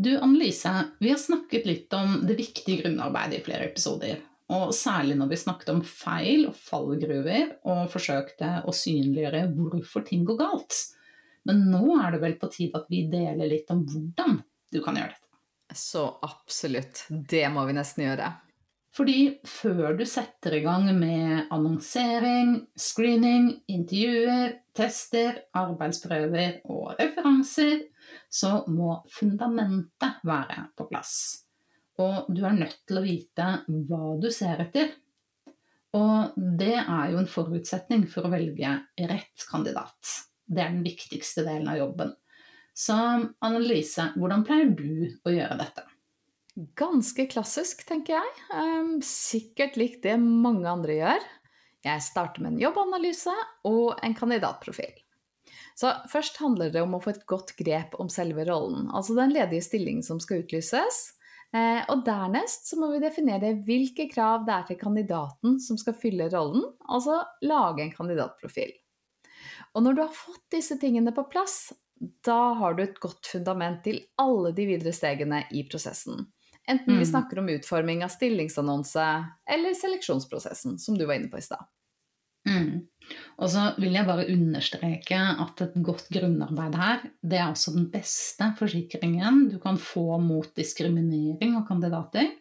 Du Annelise, vi har snakket litt om det viktige grunnarbeidet i flere episoder. Og særlig når vi snakket om feil og fallgruver og forsøkte å synliggjøre hvorfor ting går galt. Men nå er det vel på tide at vi deler litt om hvordan du kan gjøre dette. Så absolutt. Det må vi nesten gjøre. Fordi før du setter i gang med annonsering, screening, intervjuer, tester, arbeidsprøver og referanser, så må fundamentet være på plass. Og du er nødt til å vite hva du ser etter. Og det er jo en forutsetning for å velge rett kandidat. Det er den viktigste delen av jobben. Så Annelise, hvordan pleier du å gjøre dette? Ganske klassisk, tenker jeg. Um, sikkert likt det mange andre gjør. Jeg starter med en jobbanalyse og en kandidatprofil. Så først handler det om å få et godt grep om selve rollen, altså den ledige stillingen som skal utlyses. Eh, og dernest så må vi definere hvilke krav det er til kandidaten som skal fylle rollen, altså lage en kandidatprofil. Og når du har fått disse tingene på plass, da har du et godt fundament til alle de videre stegene i prosessen. Enten mm. vi snakker om utforming av stillingsannonse eller seleksjonsprosessen, som du var inne på i stad. Mm. Og så vil jeg bare understreke at et godt grunnarbeid her, det er også den beste forsikringen du kan få mot diskriminering av kandidater,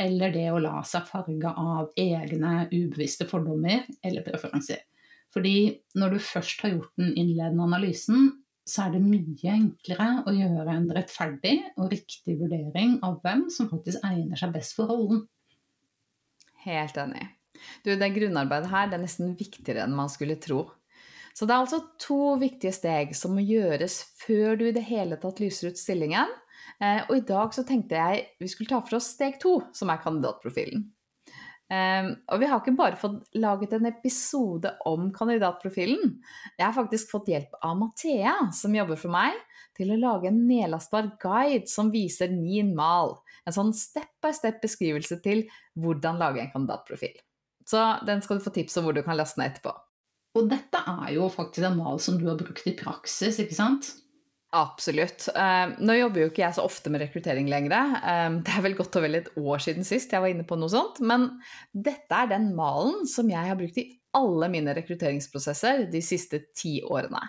eller det å la seg farge av egne ubevisste fordommer eller preferanser. Fordi når du først har gjort den innledende analysen, så er det mye enklere å gjøre en rettferdig og riktig vurdering av hvem som faktisk egner seg best for rollen. Helt enig. Du, det grunnarbeidet her det er nesten viktigere enn man skulle tro. Så det er altså to viktige steg som må gjøres før du i det hele tatt lyser ut stillingen. Eh, og i dag så tenkte jeg vi skulle ta for oss steg to, som er kandidatprofilen. Um, og vi har ikke bare fått laget en episode om kandidatprofilen. Jeg har faktisk fått hjelp av Mathea, som jobber for meg, til å lage en nedlastbar guide som viser min mal. En sånn step by step beskrivelse til hvordan lage en kandidatprofil. Så den skal du få tips om hvor du kan laste ned etterpå. Og dette er jo faktisk en mal som du har brukt i praksis, ikke sant? Absolutt. Uh, nå jobber jo ikke jeg så ofte med rekruttering lenger. Uh, det er vel godt og vel et år siden sist jeg var inne på noe sånt. Men dette er den malen som jeg har brukt i alle mine rekrutteringsprosesser de siste ti årene.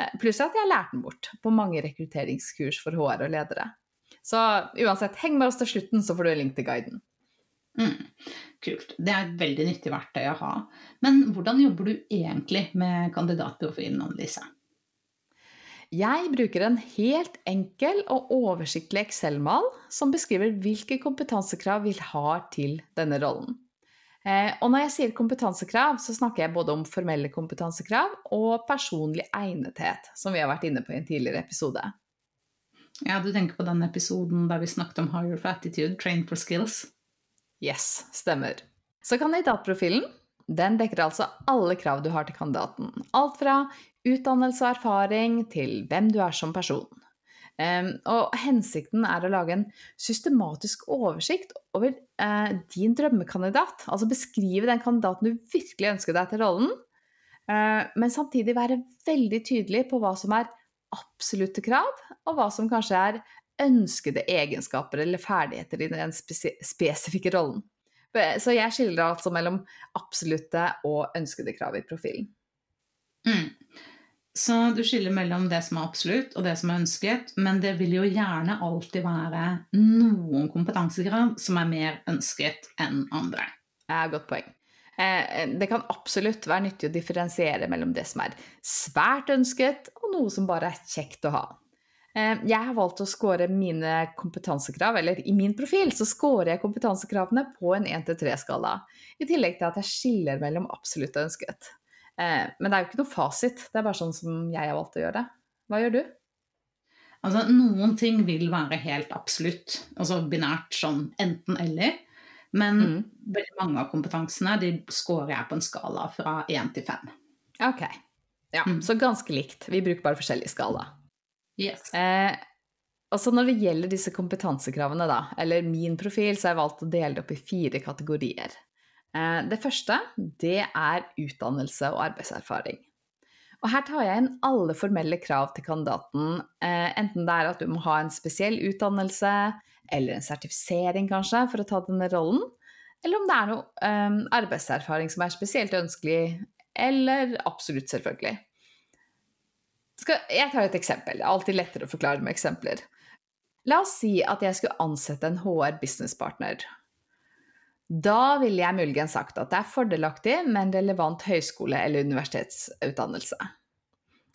Uh, pluss at jeg har lært den bort på mange rekrutteringskurs for HR og ledere. Så uansett, heng med oss til slutten, så får du en link til guiden. Mm, kult. Det er et veldig nyttig verktøy å ha. Men hvordan jobber du egentlig med kandidatprofilen, Annelise? Jeg bruker en helt enkel og oversiktlig Excel-mal som beskriver hvilke kompetansekrav vi har til denne rollen. Eh, og når jeg sier kompetansekrav, så snakker jeg både om formelle kompetansekrav og personlig egnethet, som vi har vært inne på i en tidligere episode. Ja, du tenker på den episoden der vi snakket om Higher for attitude, train for skills? Yes, stemmer. Så kandidatprofilen den dekker altså alle krav du har til kandidaten. Alt fra utdannelse og erfaring til hvem du er som person. Um, og hensikten er å lage en systematisk oversikt over uh, din drømmekandidat. Altså beskrive den kandidaten du virkelig ønsker deg til rollen, uh, men samtidig være veldig tydelig på hva som er absolutte krav, og hva som kanskje er ønskede egenskaper eller ferdigheter i den spesifikke rollen. Så jeg skiller altså mellom absolutte og ønskede krav i profilen. Mm. Så du skiller mellom det som er absolutt og det som er ønsket, men det vil jo gjerne alltid være noen kompetansekrav som er mer ønsket enn andre. Ja, godt poeng. Eh, det kan absolutt være nyttig å differensiere mellom det som er svært ønsket, og noe som bare er kjekt å ha. Eh, jeg har valgt å score mine kompetansekrav, eller i min profil så scorer jeg kompetansekravene på en 1-3-skala. I tillegg til at jeg skiller mellom absolutt og ønsket. Eh, men det er jo ikke noe fasit, det er bare sånn som jeg har valgt å gjøre det. Hva gjør du? Altså, noen ting vil være helt absolutt, altså binært sånn enten-eller. Men mm. veldig mange av kompetansene de scorer jeg på en skala fra 1 til 5. Ok. Ja, mm. Så ganske likt. Vi bruker bare forskjellig skala. Yes. Eh, og når det gjelder disse kompetansekravene, da, eller min profil, så har jeg valgt å dele det opp i fire kategorier. Eh, det første, det er utdannelse og arbeidserfaring. Og her tar jeg inn alle formelle krav til kandidaten, eh, enten det er at du må ha en spesiell utdannelse, eller en sertifisering kanskje, for å ta denne rollen, eller om det er noe eh, arbeidserfaring som er spesielt ønskelig, eller absolutt selvfølgelig. Skal, jeg tar et eksempel. Det er alltid lettere å forklare med eksempler. La oss si at jeg skulle ansette en HR businesspartner. Da ville jeg muligens sagt at det er fordelaktig med en relevant høyskole- eller universitetsutdannelse.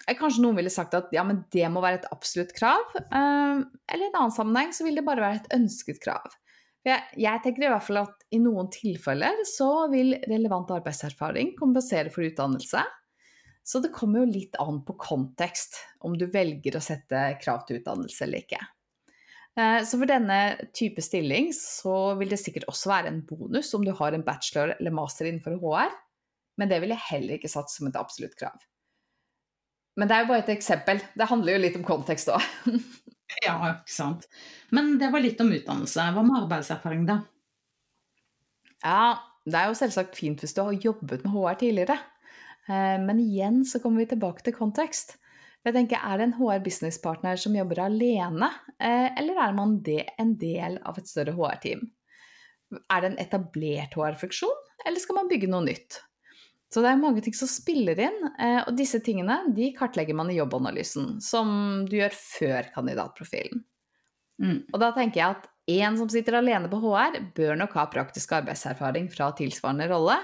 Kanskje noen ville sagt at ja, men det må være et absolutt krav. Ehm, eller i en annen sammenheng så vil det bare være et ønsket krav. Jeg, jeg, tenker i hvert fall at i noen tilfeller så vil relevant arbeidserfaring kompensere for utdannelse. Så det kommer jo litt an på kontekst om du velger å sette krav til utdannelse eller ikke. Eh, så for denne type stilling så vil det sikkert også være en bonus om du har en bachelor eller master innenfor HR, men det vil jeg heller ikke satt som et absolutt krav. Men det er jo bare et eksempel. Det handler jo litt om kontekst òg. ja, ikke sant. Men det var litt om utdannelse. Hva med arbeidserfaring, da? Ja, det er jo selvsagt fint hvis du har jobbet med HR tidligere. Eh, men igjen så kommer vi tilbake til kontekst. Jeg tenker, Er det en HR businesspartner som jobber alene, eh, eller er man en del av et større HR-team? Er det en etablert HR-funksjon, eller skal man bygge noe nytt? Så det er mange ting som spiller inn, eh, og disse tingene de kartlegger man i jobbanalysen, som du gjør før kandidatprofilen. Mm. Og da tenker jeg at en som sitter alene på HR, bør nok ha praktisk arbeidserfaring fra tilsvarende rolle,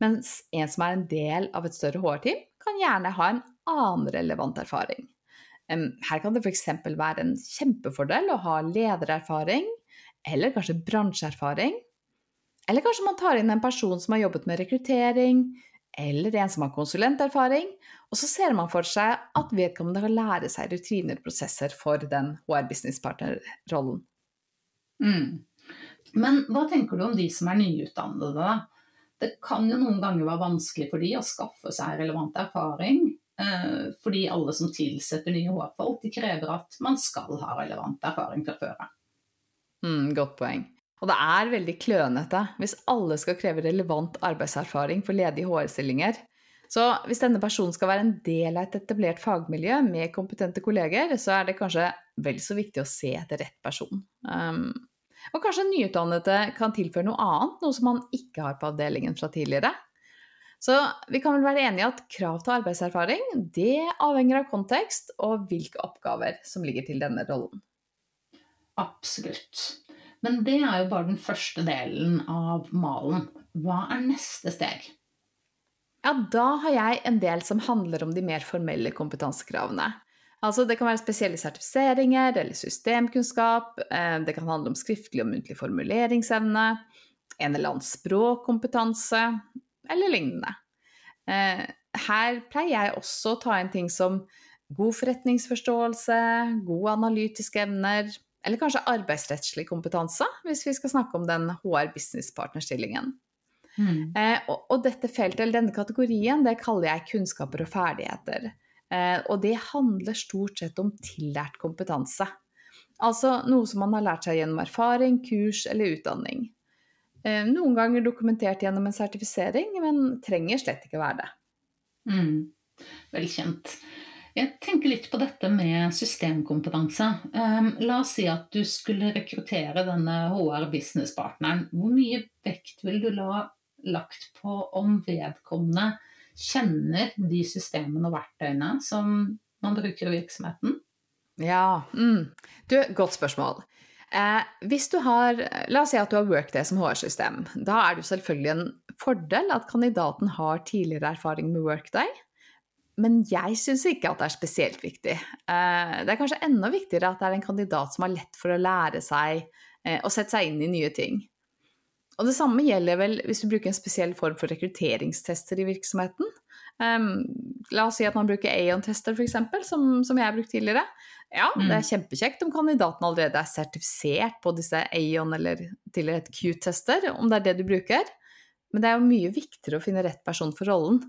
mens en som er en del av et større HR-team, kan gjerne ha en annen relevant erfaring. Her kan det f.eks. være en kjempefordel å ha ledererfaring, eller kanskje bransjeerfaring. Eller kanskje man tar inn en person som har jobbet med rekruttering, eller en som har konsulenterfaring, og så ser man for seg at vedkommende kan lære seg rutiner og prosesser for den HR businesspartner-rollen. Mm. Men hva tenker du om de som er nyutdannede, da? Det kan jo noen ganger være vanskelig for de å skaffe seg relevant erfaring. Eh, fordi alle som tilsetter nye HR-folk, de krever at man skal ha relevant erfaring fra før. Mm, godt poeng. Og det er veldig klønete hvis alle skal kreve relevant arbeidserfaring for ledige HR-stillinger. Så hvis denne personen skal være en del av et etablert fagmiljø med kompetente kolleger, så er det kanskje vel så viktig å se etter rett person. Um, og kanskje nyutdannede kan tilføre noe annet, noe som man ikke har på avdelingen fra tidligere. Så vi kan vel være enige at krav til arbeidserfaring det avhenger av kontekst og hvilke oppgaver som ligger til denne rollen. Absolutt. Men det er jo bare den første delen av malen. Hva er neste steg? Ja, da har jeg en del som handler om de mer formelle kompetansekravene. Altså, det kan være spesielle sertifiseringer eller systemkunnskap. Eh, det kan handle om skriftlig og muntlig formuleringsevne, en eller annen språkkompetanse eller lignende. Eh, her pleier jeg også å ta inn ting som god forretningsforståelse, gode analytiske evner, eller kanskje arbeidsrettslig kompetanse, hvis vi skal snakke om den HR business partner-stillingen. Mm. Eh, og, og, dette feltet, eller denne kategorien, det kaller jeg kunnskaper og ferdigheter. Eh, og det handler stort sett om tillært kompetanse. Altså noe som man har lært seg gjennom erfaring, kurs eller utdanning. Eh, noen ganger dokumentert gjennom en sertifisering, men trenger slett ikke være det. Mm. Velkjent. Jeg tenker litt på dette med systemkompetanse. Um, la oss si at du skulle rekruttere denne HR business-partneren. Hvor mye vekt vil du la lagt på om vedkommende kjenner de systemene og verktøyene som man bruker i virksomheten? Ja, mm. du, godt spørsmål. Eh, hvis du har, La oss si at du har Workday som HR-system. Da er det selvfølgelig en fordel at kandidaten har tidligere erfaring med Workday. men jeg syns ikke at det er spesielt viktig. Eh, det er kanskje enda viktigere at det er en kandidat som har lett for å lære seg eh, og sette seg inn i nye ting. Og det samme gjelder vel hvis du bruker en spesiell form for rekrutteringstester i virksomheten. Um, la oss si at man bruker Aon-tester f.eks., som, som jeg har brukt tidligere. Ja, det er mm. kjempekjekt om kandidaten allerede er sertifisert på disse Aon eller tidligere et Q-tester, om det er det du bruker. Men det er jo mye viktigere å finne rett person for rollen.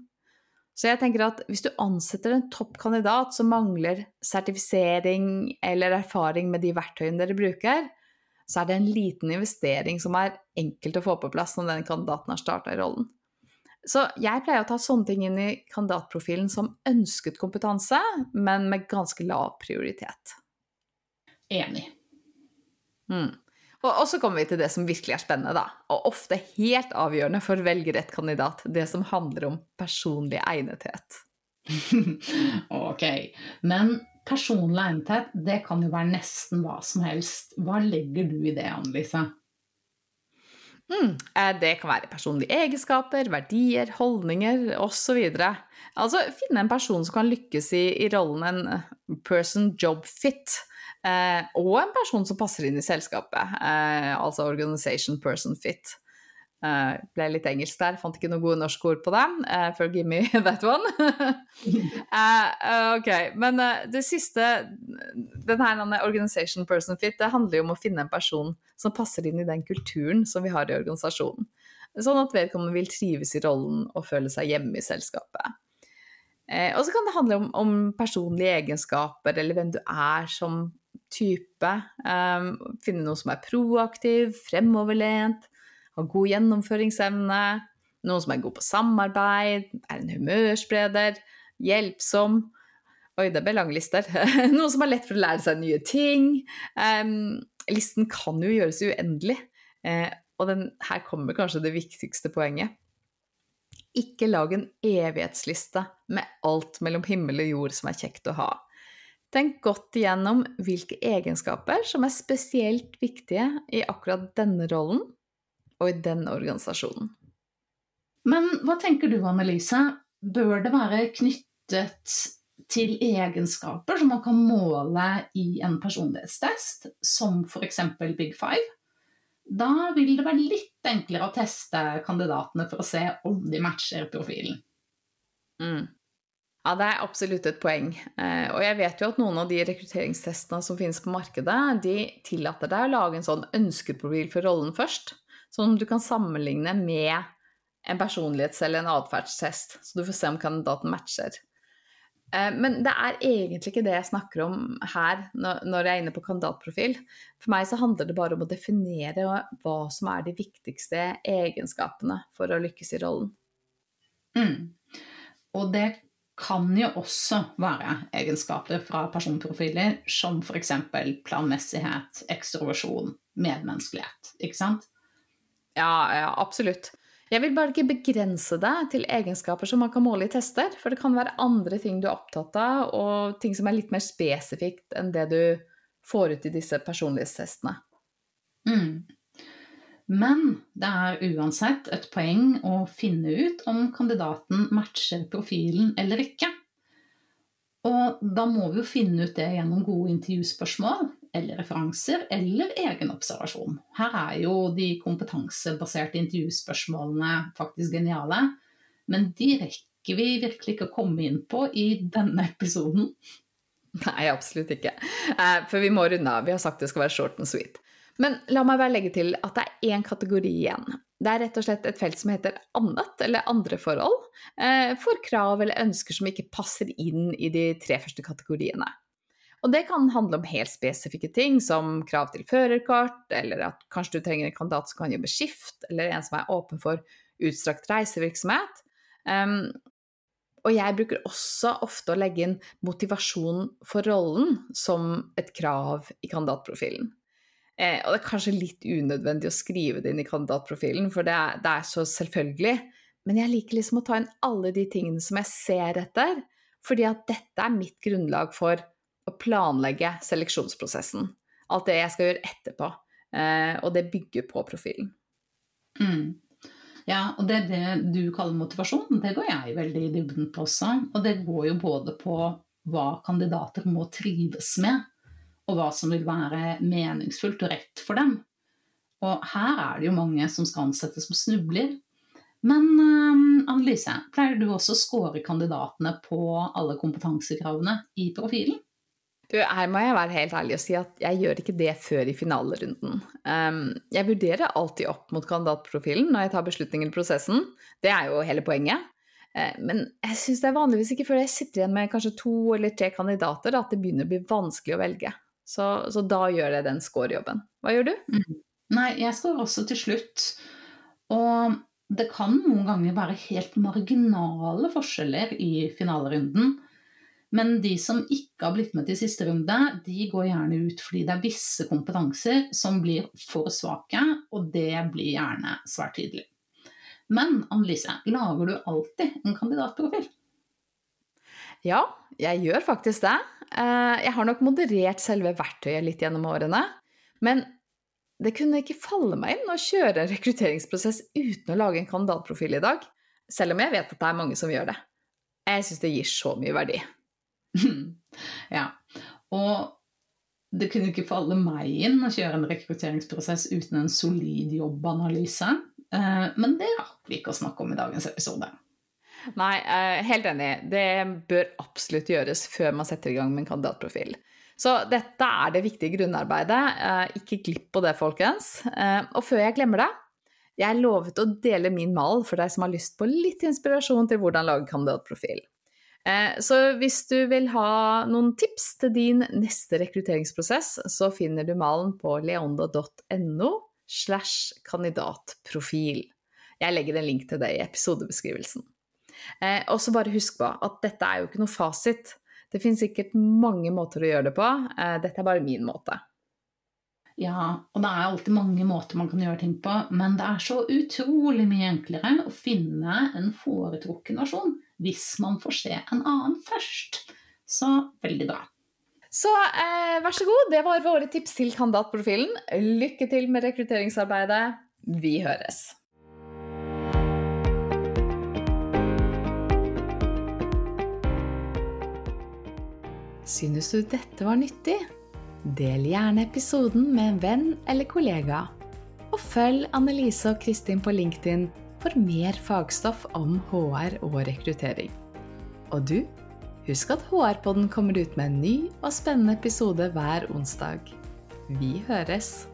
Så jeg tenker at hvis du ansetter en toppkandidat som mangler sertifisering eller erfaring med de verktøyene dere bruker, så er det en liten investering som er enkelt å få på plass når den kandidaten har starta i rollen. Så jeg pleier å ta sånne ting inn i kandidatprofilen som ønsket kompetanse, men med ganske lav prioritet. Enig. Mm. Og, og, så kommer vi til det som virkelig er spennende, da. Og ofte helt avgjørende for velgerett kandidat. Det som handler om personlig egnethet. ok. Men personlig egnethet, det kan jo være nesten hva som helst. Hva legger du i det, Annelise? Mm, det kan være personlige egenskaper, verdier, holdninger osv. Altså finne en person som kan lykkes i, i rollen en eh, person job fit. Eh, og en person som passer inn i selskapet, eh, altså organization person fit. Uh, ble litt engelsk der, fant ikke noen gode norske ord på det. Uh, forgive me that one. uh, ok, Men det siste, den her organization person fit, det handler jo om å finne en person som passer inn i den kulturen som vi har i organisasjonen. Sånn at vedkommende vil trives i rollen og føle seg hjemme i selskapet. og så kan det handle om, om, personlige egenskaper, eller hvem du er som type. Um, finne noe som er proaktiv, fremoverlent har god gjennomføringsevne, noen som er god på samarbeid, er en humørspreder, hjelpsom Oi, det ble lange lister. noen som har lett for å lære seg nye ting. Um, listen kan jo gjøres uendelig. Uh, og den, her kommer kanskje det viktigste poenget. Ikke lag en evighetsliste med alt mellom himmel og jord som er kjekt å ha. Tenk godt igjennom hvilke egenskaper som er spesielt viktige i akkurat denne rollen, og i den organisasjonen. Men hva tenker du, Annelise? Bør det være knyttet til egenskaper som man kan måle i en personlighetstest, som f.eks. Big Five? Da vil det være litt enklere å teste kandidatene for å se om de matcher profilen. Mm. Ja, det er absolutt et poeng. Eh, og jeg vet jo at noen av de rekrutteringstestene som finnes på markedet, de tillater deg å lage en sånn ønskeprofil for rollen først. Som du kan sammenligne med en personlighets- eller en atferdstest, så du får se om kandidaten matcher. Eh, men det er egentlig ikke det jeg snakker om her når jeg er inne på kandidatprofil. For meg så handler det bare om å definere hva som er de viktigste egenskapene for å lykkes i rollen. Mm. Og det kan jo også være egenskaper fra personprofiler som f.eks. planmessighet, ekstroversjon, medmenneskelighet. Ikke sant? Ja, ja, absolutt. Jeg vil bare ikke begrense deg til egenskaper som man kan måle i tester, for det kan være andre ting du er opptatt av, og ting som er litt mer spesifikt enn det du får ut i disse personlighetstestene. Mm. Men det er uansett et poeng å finne ut om kandidaten matcher profilen eller ikke. Og da må vi jo finne ut det gjennom gode intervjuspørsmål, eller referanser, eller egen observasjon. Her er jo de kompetansebaserte intervjuspørsmålene faktisk geniale, men de rekker vi virkelig ikke å komme inn på i denne episoden. Nei, absolutt ikke. Eh, for vi må runde av. Vi har sagt det skal være short and sweet. Men la meg bare legge til at det er én kategori igjen. Det er rett og slett et felt som heter annet, eller andre forhold, eh, for krav eller ønsker som ikke passer inn i de tre første kategoriene. Og det kan handle om helt spesifikke ting, som krav til førerkort, eller at kanskje du trenger en kandidat som kan jobbe skift, eller en som er åpen for utstrakt reisevirksomhet. Um, og jeg bruker også ofte å legge inn motivasjon for rollen som et krav i kandidatprofilen. Eh, og det er kanskje litt unødvendig å skrive det inn i kandidatprofilen, for det er, det er så selvfølgelig. Men jeg liker liksom å ta inn alle de tingene som jeg ser etter, fordi at dette er mitt grunnlag for å planlegge seleksjonsprosessen. Alt det jeg skal gjøre etterpå. Eh, og det bygger på profilen. Mm. Ja, og det det du kaller motivasjon. Det går jeg veldig i dybden på også. Og det går jo både på hva kandidater må trives med, og hva som vil være meningsfullt og rett for dem. Og her er det jo mange som skal ansettes som snubler. Men um, Annelise, pleier du også å score kandidatene på alle kompetansekravene i profilen? Du, her må jeg være helt ærlig og si at jeg gjør ikke det før i finalerunden. Um, jeg vurderer alltid opp mot kandidatprofilen når jeg tar beslutninger i prosessen. Det er jo hele poenget. Uh, men jeg syns det er vanligvis ikke før jeg sitter igjen med kanskje to eller tre kandidater at det begynner å bli vanskelig å velge. Så, så da gjør jeg den scorejobben. Hva gjør du? Mm. Nei, jeg står også til slutt. Og det kan noen ganger være helt marginale forskjeller i finalerunden. Men de som ikke har blitt med til siste runde, de går gjerne ut fordi det er visse kompetanser som blir for svake, og det blir gjerne svært tydelig. Men Annelise, lager du alltid en kandidatprofil? Ja, jeg gjør faktisk det. Eh, jeg har nok moderert selve verktøyet litt gjennom årene. Men det kunne ikke falle meg inn å kjøre en rekrutteringsprosess uten å lage en kandidatprofil i dag, selv om jeg vet at det er mange som gjør det. Jeg syns det gir så mye verdi. ja. Og det kunne ikke falle meg inn å kjøre en rekrutteringsprosess uten en solid jobbanalyse. Eh, men det rakk vi ikke å snakke om i dagens episode. Nei, eh, helt enig. Det bør absolutt gjøres før man setter i gang med en kandidatprofil. Så dette er det viktige grunnarbeidet. Eh, ikke glipp på det, folkens. Og før jeg glemmer det, jeg lovet å dele min mal for deg som har lyst på litt inspirasjon til hvordan lage kandidatprofil. Eh, så hvis du vil ha noen tips til din neste rekrutteringsprosess, så finner du malen på leonda.no slash kandidatprofil. Jeg legger en link til det i episodebeskrivelsen. Eh, og så bare husk på at dette er jo ikke noe fasit. Det finnes sikkert mange måter å gjøre det på. Eh, dette er bare min måte. Ja, og det er alltid mange måter man kan gjøre ting på, men det er så utrolig mye enklere å finne en foretrukken versjon hvis man får se en annen først. Så veldig bra. Så eh, vær så god, det var våre tips til kandidatprofilen. Lykke til med rekrutteringsarbeidet. Vi høres. Synes du dette var nyttig? Del gjerne episoden med en venn eller kollega. Og følg Annelise og Kristin på LinkedIn for mer fagstoff om HR og rekruttering. Og du, husk at HR-podden kommer ut med en ny og spennende episode hver onsdag. Vi høres!